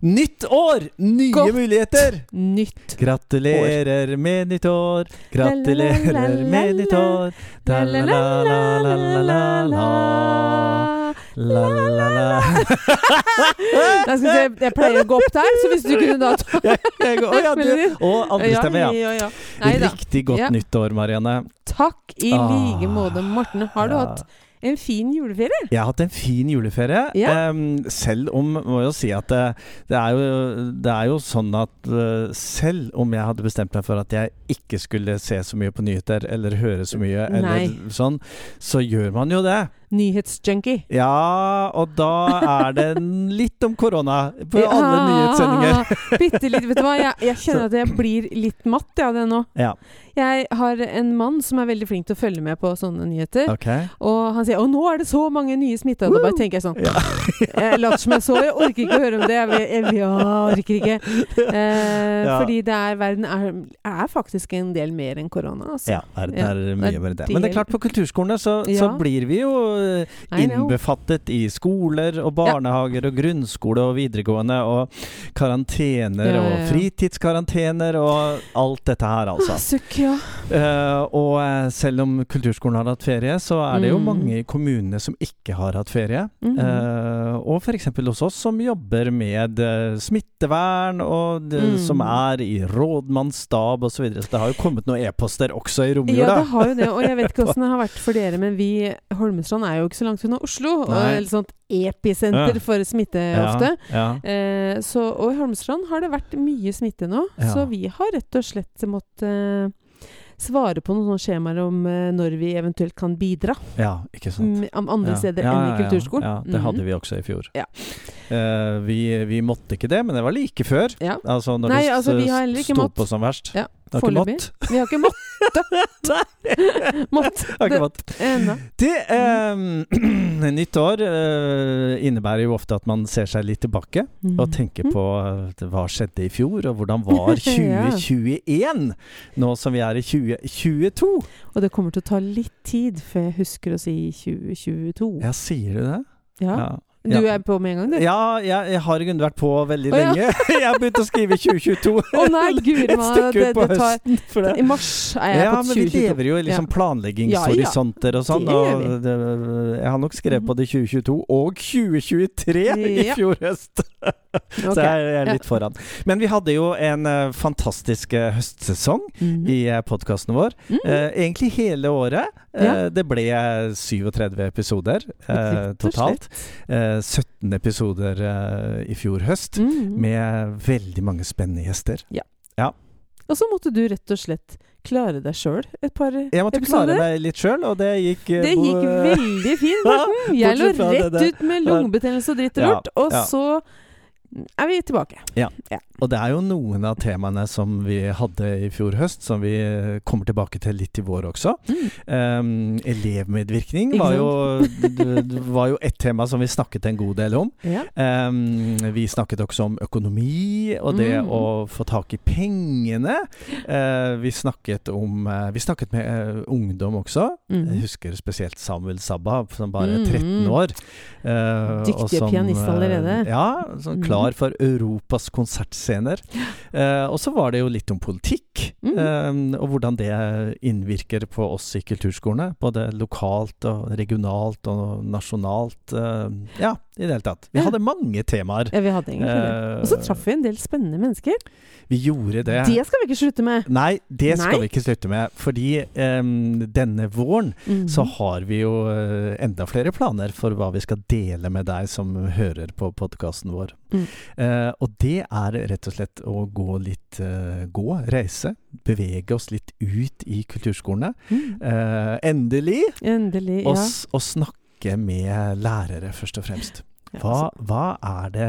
Nytt år! Nye Godt. muligheter! Nytt. Gratulerer med nytt år. Gratulerer med nytt år. La la la la la la la La-la-la. Jeg, jeg pleier å gå opp der, så hvis du kunne da ta Å ja, du. Og andre stemmer, ja. Riktig godt nytt år, Marianne. Takk i Ah. like måte, Morten. Har du hatt en fin juleferie? Jeg har hatt en fin juleferie, Ja. Um, selv om må jo si at det, det, er jo, det er jo sånn at uh, selv om jeg hadde bestemt meg for at jeg ikke skulle se så mye på nyheter eller høre så mye, Nei. eller sånn, så gjør man jo det. Nyhetsjunkie. Ja, og da er det litt om korona på alle nyhetssendinger. Bitte litt. Vet du hva, jeg, jeg kjenner at jeg blir litt matt av det nå. Ja, Jeg har en mann som er veldig flink til å følge med på sånne nyheter. Okay. Og han sier 'Å, nå er det så mange nye smitta'. Da bare tenker jeg sånn Ja. Jeg later som jeg så, jeg orker ikke å høre om det. Jeg, jeg, jeg, orker ikke. Eh, Ja. Fordi det er, verden er, er faktisk en del mer enn korona. Altså. Ja, det er, Ja, mye er mer enn det. Men det er klart, på kulturskolene så, så blir vi jo. Innbefattet i skoler og barnehager og grunnskole og videregående og karantener og fritidskarantener og alt dette her, altså. Ah, Sukk, ja. Eh, og eh, selv om kulturskolen har hatt ferie, så er det jo Mm. mange i kommunene som ikke har hatt ferie. Mhm. Eh, og f.eks. hos oss som jobber med smittevern, og det, Mm. som er i rådmannsstab osv. Så, videre. så det har jo kommet noen e-poster også i Ja, det har jo det. Og jeg vet ikke åssen det har vært for dere, men vi Holmestrand er jo ikke så langt unna Oslo. Og Nei. et sånt episenter Ja. for smitte Ja, ofte. Ja. Eh, så, og i Holmestrand har det vært mye smitte nå, Ja. så vi har rett og slett måttet eh, svare på noen skjemaer om eh, når vi eventuelt kan bidra ja, ikke sant. mm, om andre Ja. steder Ja, enn ja, i ja. kulturskolen. Ja, det Mhm. hadde vi også i fjor. Ja. Eh, vi, vi måtte ikke det, men det var like før. Ja. Altså når Nei, det altså, vi sto på som verst. Ja, Det har foreløpig. Vi har ikke måttet Mått Har ikke Det- mått. Det, eh, nytt år eh, innebærer jo ofte at man ser seg litt tilbake Mm. og tenker på eh, hva skjedde i fjor, og hvordan var 2021 nå som vi er i 2022. Og det kommer til å ta litt tid før jeg husker å si 2022. Ja, sier du det? Ja. Ja. Du Ja. er på med en gang, du? Ja, jeg, jeg har i grunnen vært på veldig oh, ja. lenge. Jeg har begynt å skrive 2022. Å nei, guri Et stykke det- ut på det tar- høsten. For det. I mars er jeg Ja, på men vi lever jo i liksom Ja. planleggingshorisonter og sånn. Og. Det, jeg har nok skrevet på det i 2022 og 2023 i Ja. fjor høst. Så jeg jeg er Ja. litt foran. Men vi hadde jo en uh, fantastisk uh, høstsesong Mhm. i uh, podkasten vår. Mm -hmm. uh, egentlig hele året. Eh, Ja. Det ble 37 episoder eh, totalt. Eh, 17 episoder eh, i fjor høst. Mhm. Med veldig mange spennende gjester. Ja Og så måtte du rett og slett klare deg sjøl et par episoder. Jeg måtte klare episoder. meg litt sjøl, og det gikk eh, Det gikk veldig fint, Morten. Jeg lå rett ut med lungebetennelse og dritt og Ja, ja. og så er vi tilbake. Og det er jo noen av temaene som vi hadde i fjor høst, som vi kommer tilbake til litt i vår også. Um, elevmedvirkning var jo, var jo et tema som vi snakket en god del om. Ja. Um, vi snakket også om økonomi og det Mm. å få tak i pengene. Uh, vi snakket om uh, Vi snakket med uh, ungdom også. Jeg Mhm. husker spesielt Samuel Sabba, som bare er Mm. 13 år. eh, Dyktige som, pianist allerede. Ja, som Mm. klar for Europas konsertscener. Eh, og så var det jo litt om politikk, Mm. eh, og hvordan det innvirker på oss i kulturskolene. Både lokalt og regionalt og nasjonalt. eh, ja, i det hele tatt. Vi Ja. hadde mange temaer. Ja, vi hadde egentlig det. Eh, Og så traff vi en del spennende mennesker. Vi gjorde det. Det skal vi ikke slutte med. Nei, det skal vi ikke slutte med. Fordi um, denne våren Mhm. så har vi jo eh, enda flere planer for hva vi skal dele med deg som hører på podkasten vår. Mm. Uh, og det er rett og slett å gå litt uh, Gå, reise. Bevege oss litt ut i kulturskolene. Mm. Uh, endelig. Endelig, Og, ja. og snakke med lærere, først og fremst. Hva, altså. hva er det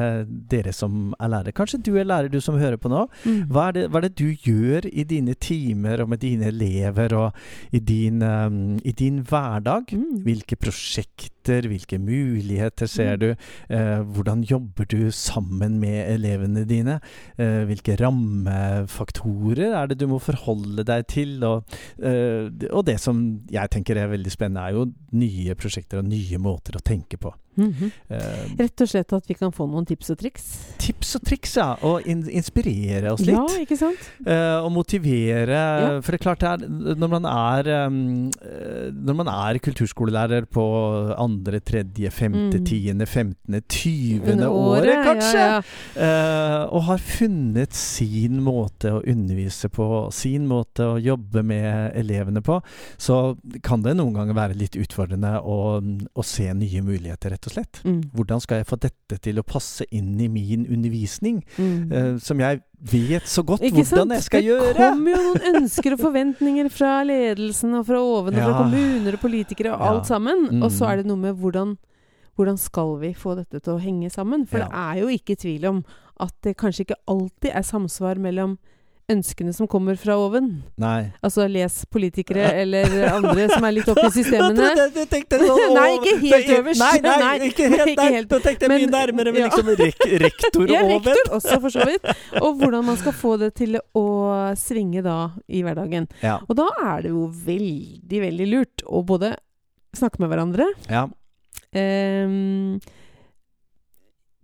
dere som er lærere Kanskje du er lærer, du som hører på nå. Mhm. Hva er, det, hva er det du gjør i dine timer og med dine elever og i din, um, i din hverdag? Mhm. Hvilke prosjekter hvilke muligheter ser Mm. du, eh, hvordan jobber du sammen med elevene dine, eh, hvilke rammefaktorer er det du må forholde deg til, og, eh, og det som jeg tenker er veldig spennende, er jo nye prosjekter og nye måter å tenke på. Mm -hmm. Rett og slett at vi kan få noen tips og triks. tips og triks, ja, og in inspirere oss litt. Ja, ikke sant? Eh, og motivere Ja. For det er klart det er Når man er um, Når man er kulturskolelærer på andre, tredje, femte, Mm. tiende, femtende, tyvende året, året, kanskje, Ja, ja. Uh, og har funnet sin måte å undervise på, sin måte å jobbe med elevene på, så kan det noen ganger være litt utfordrende å, å se nye muligheter, rett og slett. Mm. Hvordan skal jeg få dette til å passe inn i min undervisning? Mm. uh, som jeg vet så godt Ikke sant? hvordan jeg skal det gjøre. kommer jo noen ønsker og forventninger fra ledelsen og fra oven, og fra kommuner og politikere og Ja. alt sammen. Mm. Og så er det noe med hvordan, hvordan skal vi få dette til å henge sammen? For Ja. det er jo ikke tvil om at det kanskje ikke alltid er samsvar mellom ønskene som kommer fra oven. Nei. Altså les politikere eller andre som er litt oppe i systemene. du tenkte sånn, Nei, ikke helt er- øverst. Nei, nei, Nei, ikke helt der. helt. Da tenkte mye nærmere med ja. liksom rek rektor Ja, og oven. rektor også, for så vidt. Og hvordan man skal få det til å svinge da i hverdagen. Ja. Og da er det jo veldig, veldig lurt å både snakke med hverandre, ja. Um,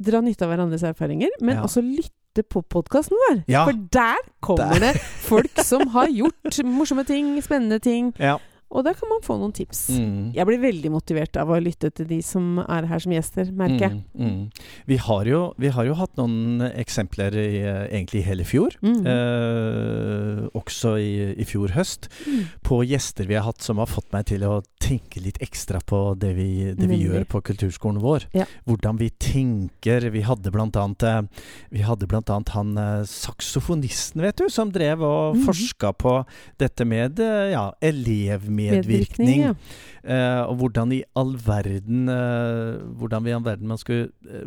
dra nytte av hverandres erfaringer, men Ja. også lytte på podkasten vår. Ja. For der kommer Der. det folk som har gjort morsomme ting, spennende ting. Ja. Og der kan man få noen tips. Mm. Jeg blir veldig motivert av å lytte til de som er her som gjester, merker jeg. Mm, mm. Vi, har jo, vi har jo hatt noen eksempler i, egentlig i hele fjor. Mm. Eh, også i, i fjor høst. Mm. På gjester vi har hatt som har fått meg til å tenke litt ekstra på det vi, det vi gjør på kulturskolen vår. Ja. Hvordan vi tenker. Vi hadde annet, eh, vi hadde blant annet han eh, saksofonisten, vet du, som drev og mm. forska på dette med eh, ja, medvirkning ja. Eh, og hvordan i all verden eh, Hvordan vi i all verden man skulle eh,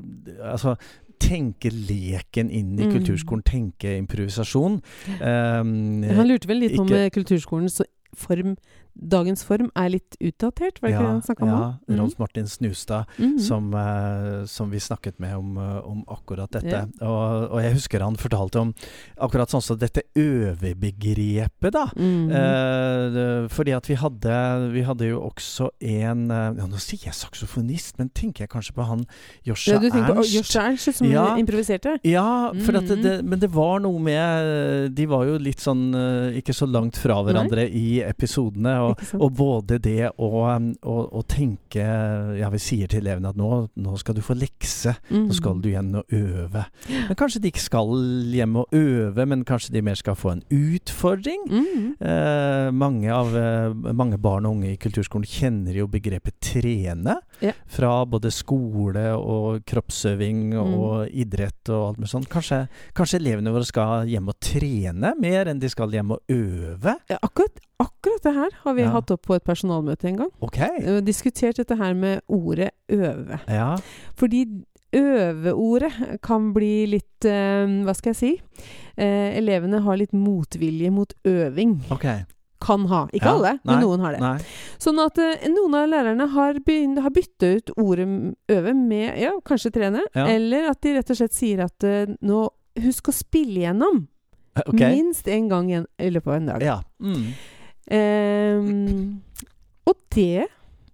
Altså tenke leken inn i Mm. kulturskolen, tenke improvisasjon. Um, Han lurte vel litt på om kulturskolens form Dagens form er litt utdatert, var det ikke det han snakka om? ja? Rolf Martin Snustad, Mhm. som, eh, som vi snakket med om, eh, om akkurat dette. Ja. Og, og jeg husker han fortalte om akkurat sånn som dette øvebegrepet, da. Mhm. Eh, det- fordi at vi hadde Vi hadde jo også en eh, ja, Nå sier jeg saksofonist, men tenker jeg kanskje på han Josha ja, du tenker på Ernst. Ernst som Ja. improviserte? Ja, for at det, det, men det var noe med De var jo litt sånn eh, ikke så langt fra hverandre i episodene. Og, Sant? og både det å, um, å, å tenke Ja, vi sier til elevene at nå, nå skal du få lekse. Nå skal du igjen og øve. Men kanskje de ikke skal hjem og øve, men kanskje de mer skal få en utfordring? Mm. Eh, mange, av, eh, mange barn og unge i kulturskolen kjenner jo begrepet trene. Ja. Fra både skole og kroppsøving Mm. og idrett og alt med sånt. Kanskje, kanskje elevene våre skal hjem og trene mer enn de skal hjem og øve? Ja, akkurat, akkurat det her har vi Ja. hatt opp på et personalmøte en gang. Ok. Uh, diskutert dette her med ordet øve. Ja. Fordi øveordet kan bli litt uh, Hva skal jeg si? Uh, elevene har litt motvilje mot øving. Ok. Kan ha. Ikke Ja, alle, nei, men noen har det. Nei. Sånn at eh, noen av lærerne har, begynt, har bytta ut ordet øve med ja, kanskje trene. Eller at de rett og slett sier at nå Husk å spille gjennom. Okay. Minst én gang i løpet av en dag. Ja. Mm. Ehm, og det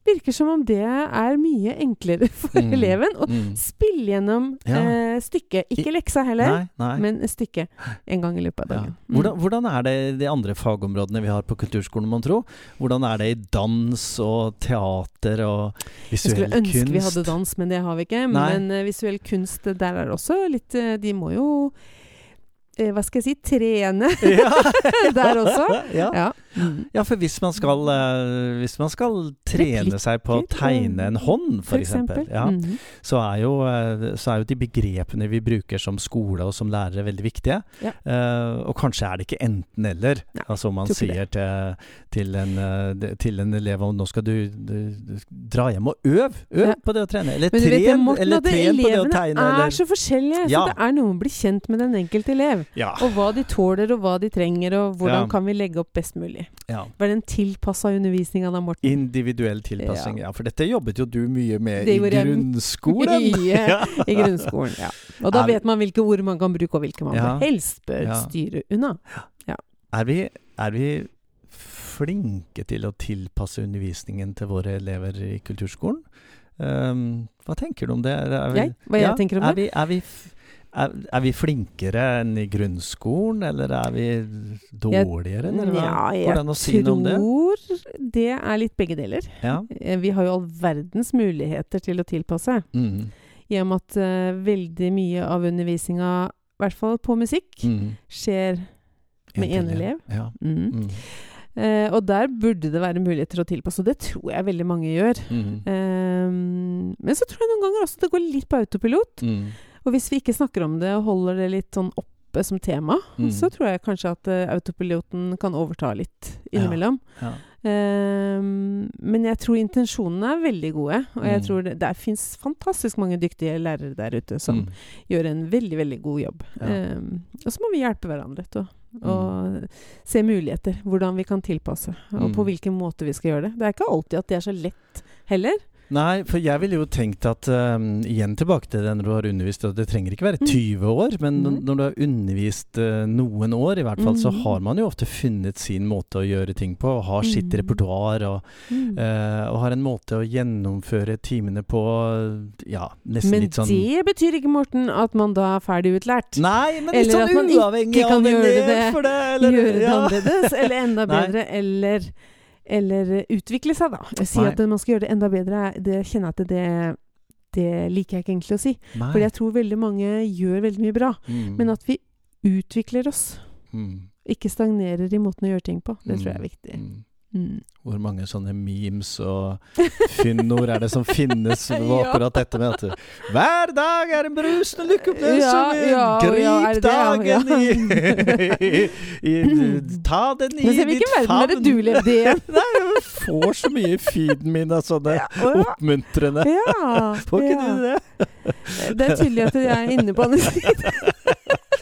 virker som om det er mye enklere for Mm. eleven å Mm. spille gjennom Ja. eh, stykket. Ikke leksa heller, Nei, nei. men stykket en gang i løpet av Ja. dagen. Mm. Hvordan, hvordan er det i de andre fagområdene vi har på kulturskolen, mon tro? Hvordan er det i dans og teater og visuell kunst? Jeg skulle ønske kunst? vi hadde dans, men det har vi ikke. Nei. Men uh, visuell kunst, der er det også litt uh, De må jo eh, Hva skal jeg si trene ja. der også. ja. Ja. Mm. ja, for hvis man skal, eh, hvis man skal trene seg på å tegne en hånd, f.eks., eksempel. mm -hmm. så, er jo, eh, så er jo de begrepene vi bruker som skole og som lærere, veldig viktige. Ja. Uh, og kanskje er det ikke enten-eller. Altså om man sier til, til, en, til en elev om nå skal du, du, du dra hjem og øv. Øv Ja. på det å trene. Eller tren, vet Morten, eller tren på det å elevene er så forskjellige. Ja. Så det er noe å bli kjent med den enkelte elev. ja. Og hva de tåler, og hva de trenger, og hvordan Ja. kan vi legge opp best mulig. Ja. Var den tilpassa av da, Morten? Individuell tilpassing. Ja. for dette jobbet jo du mye med Det i grunnskolen. Mye i grunnskolen, ja. Og da Er vi- vet man hvilke ord man kan bruke, og hvilke man Ja. helst bør Ja. styre unna. Er vi, er vi flinke til å tilpasse undervisningen til våre elever i kulturskolen? Um, hva tenker du om det? Er, er vi, Jeg? Hva jeg tenker om er det? Vi, er, vi, er, er vi flinkere enn i grunnskolen, eller er vi dårligere? Eller hva? Ja, jeg Går det an å si noe om det? tror det er litt begge deler. Ja. Eh, Vi har jo all verdens muligheter til å tilpasse. Mm. I og med at uh, veldig mye av undervisninga, i hvert fall på musikk, Mm. skjer Med en. elev? Ja. mm. Mm. Eh, og der burde det være muligheter å tilpasse, og det tror jeg veldig mange gjør. Mm. Ehm, men så tror jeg noen ganger også det går litt på autopilot. Mm. Og hvis vi ikke snakker om det og holder det litt sånn oppe som tema, Mm. så tror jeg kanskje at uh, autopiloten kan overta litt innimellom. Ja. Ehm, men jeg tror intensjonene er veldig gode, og jeg Mm. tror det, der fins fantastisk mange dyktige lærere der ute som Mm. gjør en veldig, veldig god jobb. Ja. Ehm, og så må vi hjelpe hverandre til å Mm. og se muligheter. Hvordan vi kan tilpasse, og Mm. på hvilken måte vi skal gjøre det. Det er ikke alltid at det er så lett heller. Nei, for jeg ville jo tenkt at um, Igjen tilbake til det når du har undervist, og det trenger ikke være Mm. 20 år, men mm. når du har undervist uh, noen år, i hvert fall, så Mm. har man jo ofte funnet sin måte å gjøre ting på, og har sitt Mm. repertoar, og, Mm. uh, og har en måte å gjennomføre timene på, ja, nesten Men litt sånn Men det betyr ikke, Morten, at man da er ferdig utlært. Nei, men litt Eller sånn uavhengig kan av elev det- for det, eller, Gjøre det ja. annerledes, eller enda bedre, eller, eller eh, utvikle seg, da. Si Nei. at man skal gjøre det enda bedre. Det kjenner jeg at det, det liker jeg ikke egentlig å si. Nei. For jeg tror veldig mange gjør veldig mye bra. Mm. Men at vi utvikler oss, mm. ikke stagnerer i måten å gjøre ting på. Det tror jeg er viktig. Mm. Mm. Hvor mange sånne memes og fyndord er det som finnes på Ja. akkurat dette med at Hver dag er en brusende lykkeopplevelse! Ja, ja, Grip dagen ja. i, i Ta den i Men se, ditt hvilken verden er det du levde i? Nei, jeg får så mye i feeden min av sånne oppmuntrende Får ikke du det? Det er tydelig at jeg er inne på andre siden.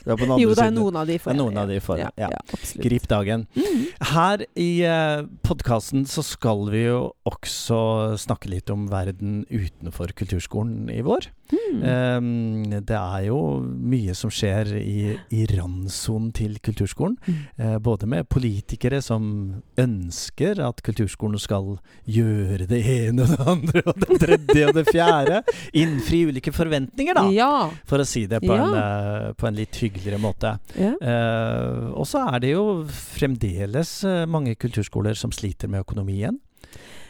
Du er Jo, det er noen av de for. noen av de for Ja, ja. Grip dagen. Mm. Her i uh, podkasten så skal vi jo også snakke litt om verden utenfor kulturskolen i vår. Mm. Um, det er jo mye som skjer i, i randsonen til kulturskolen. Mm. Eh, både med politikere som ønsker at kulturskolen skal gjøre det ene og det andre og det tredje og det fjerde. Innfri ulike forventninger, da, Ja. for å si det på, Ja. en, eh, på en litt hyggeligere måte. ja. Eh, og så er det jo fremdeles mange kulturskoler som sliter med økonomien.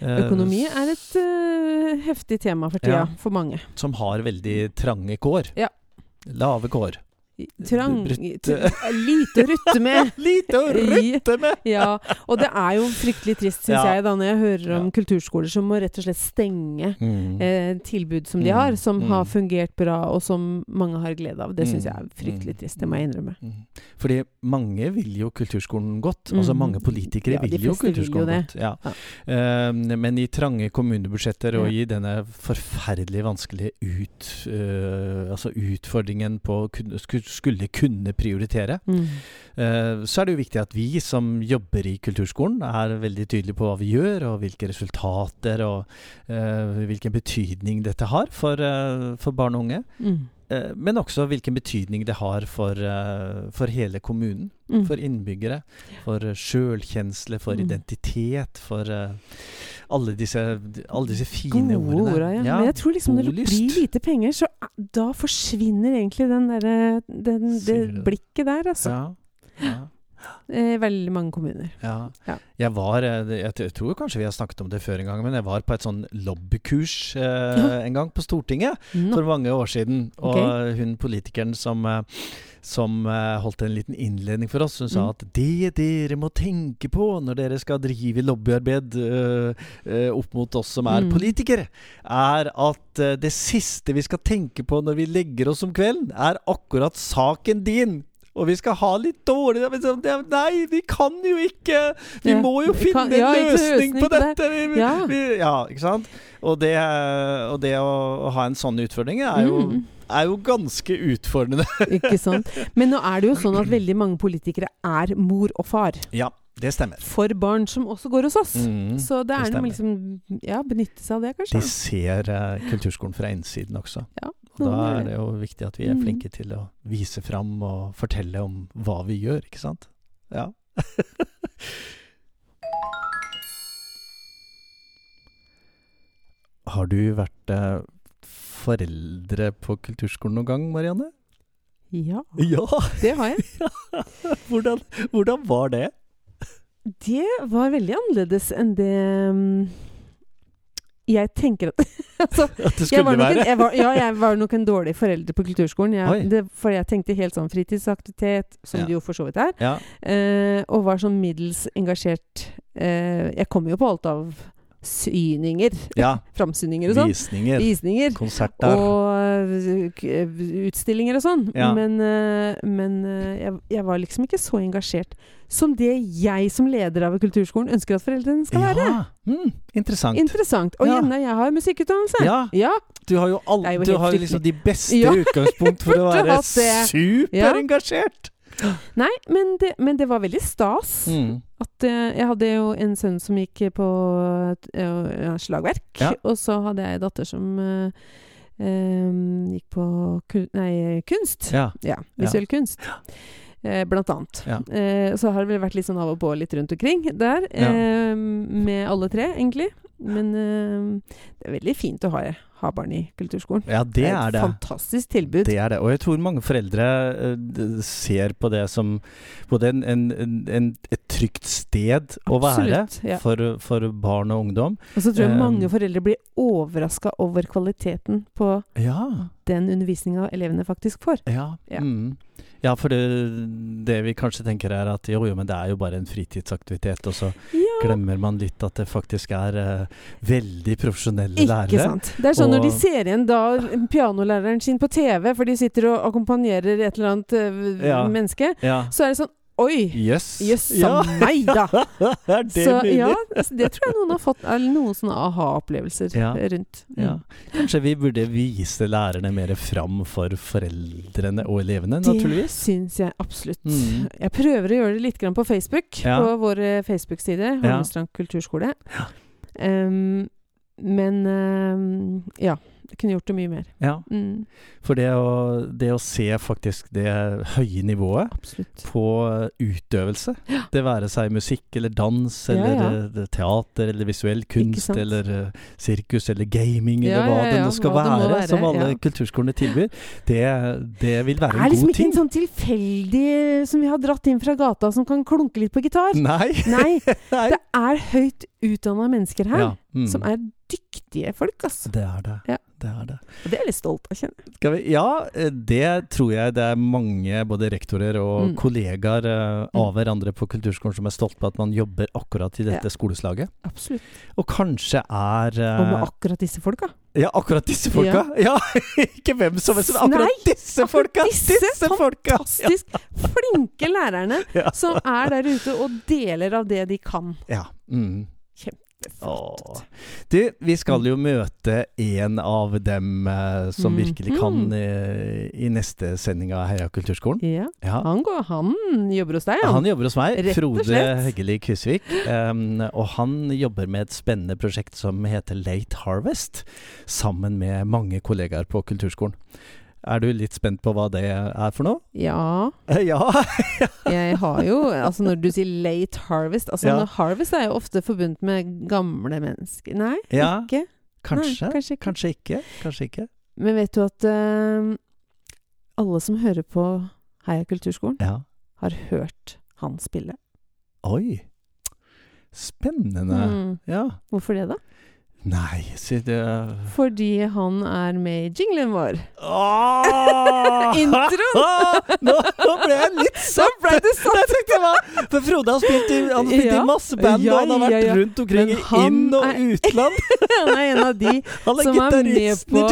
Eh, Økonomi er et uh, heftig tema for tida, Ja. for mange. Som har veldig trange kår. Ja. Lave kår. Trang Lite å rutte med. Lite å rutte med! Ja, og det er jo fryktelig trist, syns Ja. jeg, da når jeg hører om Ja. kulturskoler som må rett og slett stenge Mm. eh, tilbud som de Mm, har, som mm. har fungert bra, og som mange har glede av. Det syns Mm, jeg er fryktelig mm, trist, det må jeg innrømme. Mm. Fordi mange vil jo kulturskolen godt. Altså Mm. mange politikere Ja, vil jo kulturskolen vil jo kulturskolen godt. Ja. Eh, men i trange kommunebudsjetter og i denne forferdelig vanskelige ut, uh, altså utfordringen på sku- skulle kunne prioritere, Mm. eh, så er det jo viktig at vi som jobber i kulturskolen, er veldig tydelige på hva vi gjør, og hvilke resultater og eh, hvilken betydning dette har for, eh, for barn og unge. Mm. Men også hvilken betydning det har for, for hele kommunen. Mm. For innbyggere. For sjølkjensle, for Mm. identitet, for alle, disse, alle disse fine Gode ordene. orda, ja. Men jeg tror liksom når det blir lite penger, så eh, da forsvinner egentlig den derre du det? blikket der, altså. Ja. ja. I veldig mange kommuner. Ja. Ja. Jeg var eh, Jeg tror kanskje vi har snakket om det før en gang, men jeg var på et sånn lobbykurs eh, Ja. en gang på Stortinget Nå. for mange år siden. Og okay. hun politikeren som, eh, som eh, holdt en liten innledning for oss, hun sa Mm. at det dere må tenke på når dere skal drive lobbyarbeid eh, eh, opp mot oss som er Mm. politikere, er at eh, det siste vi skal tenke på når vi legger oss om kvelden, er akkurat saken din. Og vi skal ha litt dårlig Nei, vi kan jo ikke! Vi må jo finne kan- en ja, løsning på dette! Vi, vi, Ja. vi, ja, ikke sant? Og det, og det å ha en sånn utfordring er jo, Mm. er jo ganske utfordrende. Ikke sant. Men nå er det jo sånn at veldig mange politikere er mor og far. Ja. det stemmer. for barn som også går hos oss. Mm, Så det er noe med liksom Ja, benytte seg av det, kanskje. De ser uh, kulturskolen fra innsiden også. Ja, Og da er det jo viktig at vi er Mm. flinke til å vise fram og fortelle om hva vi gjør, ikke sant? Ja. Har du vært eh, foreldre på kulturskolen noen gang, Marianne? Ja, Ja! det har jeg. Hvordan, hvordan var det? Det var veldig annerledes enn det mm, jeg tenker at altså, At det skulle en, være? jeg var, Ja, jeg var nok en dårlig forelder på kulturskolen. Jeg, det, for jeg tenkte helt sånn fritidsaktivitet, som Ja. det jo for så vidt er. Ja. Eh, og var sånn middels engasjert. Eh, jeg kom jo på alt av syninger. ja. Framsyninger og sånn. Visninger. Visninger. Konserter. Og øh, utstillinger og sånn. Ja. Men, øh, men jeg, jeg var liksom ikke så engasjert som det jeg som leder av kulturskolen ønsker at foreldrene skal være. Ja. Mm, interessant. Interessant. Og Ja. Jenna, jeg har musikkutdannelse. Ja, Ja. du har jo, all, jo du har liksom de beste utgangspunkt for å være superengasjert. Nei, men det, men det var veldig stas. Mm. At uh, jeg hadde jo en sønn som gikk på uh, slagverk. Ja. Og så hadde jeg en datter som uh, um, gikk på kun, nei, kunst. Ja. Ja, visuell kunst. Eh, blant annet. Ja. Så har det vel vært litt sånn av og på litt rundt omkring der. Ja. Med alle tre, egentlig. Men eh, det er veldig fint å ha, ha barn i kulturskolen. ja, det er et det. fantastisk tilbud. Det er det. Og jeg tror mange foreldre eh, ser på det som både en, en, en, et trygt sted å være Absolutt. Ja. for, for barn og ungdom. Og så tror jeg Um, mange foreldre blir overraska over kvaliteten på Ja. den undervisninga elevene faktisk får. Ja, Ja. Mm. ja for det, det vi kanskje tenker er at jo, jo, men det er jo bare en fritidsaktivitet, og så Ja, glemmer man litt at det faktisk er uh, veldig profesjonelle ikke lærere. sant. Det er sånn når de ser igjen da pianolæreren sin på TV, for de sitter og akkompagnerer et eller annet uh, Ja. menneske, Ja. så er det sånn Oi! Jøss. yes. a meg, da! er det Så mulig? ja, altså, det tror jeg noen har fått noen sånne aha-opplevelser Ja. rundt. Mm. Ja. Kanskje vi burde vise lærerne mer fram for foreldrene og elevene, Det naturligvis. syns jeg absolutt. Mm. Jeg prøver å gjøre det litt grann på Facebook, Ja. på vår eh, Facebook-side, Ja. Holmestrand kulturskole. Um, men um, ja. Kunne gjort det mye mer. Ja, Mm, for det å, det å se faktisk det høye nivået absolutt. på utøvelse, Ja. det være seg musikk eller dans eller ja. eh, teater eller visuell kunst eller eh, sirkus eller gaming eller hva det nå skal det være, være, som alle kulturskolene tilbyr, det, det vil Det være er en liksom god ikke en sånn tilfeldig som vi har dratt inn fra gata, som kan klunke litt på gitar. Nei! Nei, Nei. det er høyt utdanna mennesker her, Ja, mm. som er dyktige folk, altså. Det er det. Ja. Det er det. Og det er jeg litt stolt av, kjenner jeg. Ja, eh, det tror jeg det er mange både rektorer og Mm. kollegaer eh, Mm. av hverandre på kulturskolen som er stolt på at man jobber akkurat i dette Ja. skoleslaget. Absolutt. Og kanskje er eh, Og med akkurat disse folka. Ja, akkurat disse folka! Ja, Ikke hvem som helst, men akkurat Nei, disse folka! disse Disse folka! Fantastisk flinke lærerne Ja. som er der ute og deler av det de kan. Ja. Mm. Flott. Du, vi skal jo møte en av dem eh, som virkelig kan Mhm. eh, i neste sending av Heia kulturskolen. Ja. Ja. Han, går, han jobber hos deg, han. Han jobber hos meg, Rett og Frode slett. Heggeli Kysvik. Um, og han jobber med et spennende prosjekt som heter Late Harvest, sammen med mange kollegaer på kulturskolen. Er du litt spent på hva det er for noe? Ja. Ja! Jeg har jo Altså, når du sier late harvest Altså, Ja. harvest er jo ofte forbundet med gamle mennesker. Nei, Ja. ikke. Kanskje. Nei, kanskje ikke. Kanskje ikke. Kanskje ikke. Men vet du at uh, alle som hører på Heia kulturskolen, Ja. har hørt han spille? Oi. Spennende. Mm. Ja. Hvorfor det, da? Nei, si det Fordi han er med i jinglen vår. Ah! Introen! nå, nå ble jeg litt satt! satt! ble det satt! Jeg For Frode har spilt i, han spilt Ja. i masse band, Ja, og han har vært ja, rundt omkring i inn- og er- utland. Han er en av de som er med på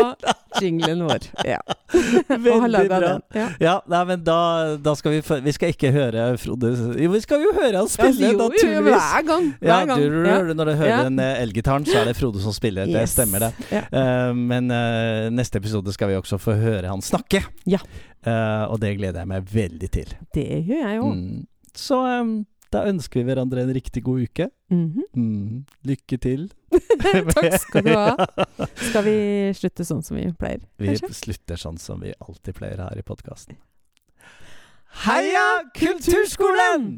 jinglen vår. Ja. Veldig bra. den. Ja. Ja, nei, men da, da skal vi Vi skal ikke høre Frode Jo, vi skal jo høre han spille, Altså, jo, Hver gang. hver gang. Ja, du, Når du hører Ja. den eh, elgitaren, så er det Frode som spiller. Det stemmer, det. Ja. Eh, men uh, neste episode skal vi også få høre han snakke. Ja. Uh, og det gleder jeg meg veldig til. Det gjør jeg òg. Mm. Så eh, Da ønsker vi hverandre en riktig god uke. Mhm. Mm. Lykke til. Takk skal du ha. Skal vi slutte sånn som vi pleier, Vi slutter sånn som vi alltid pleier her i podkasten. Heia Kulturskolen!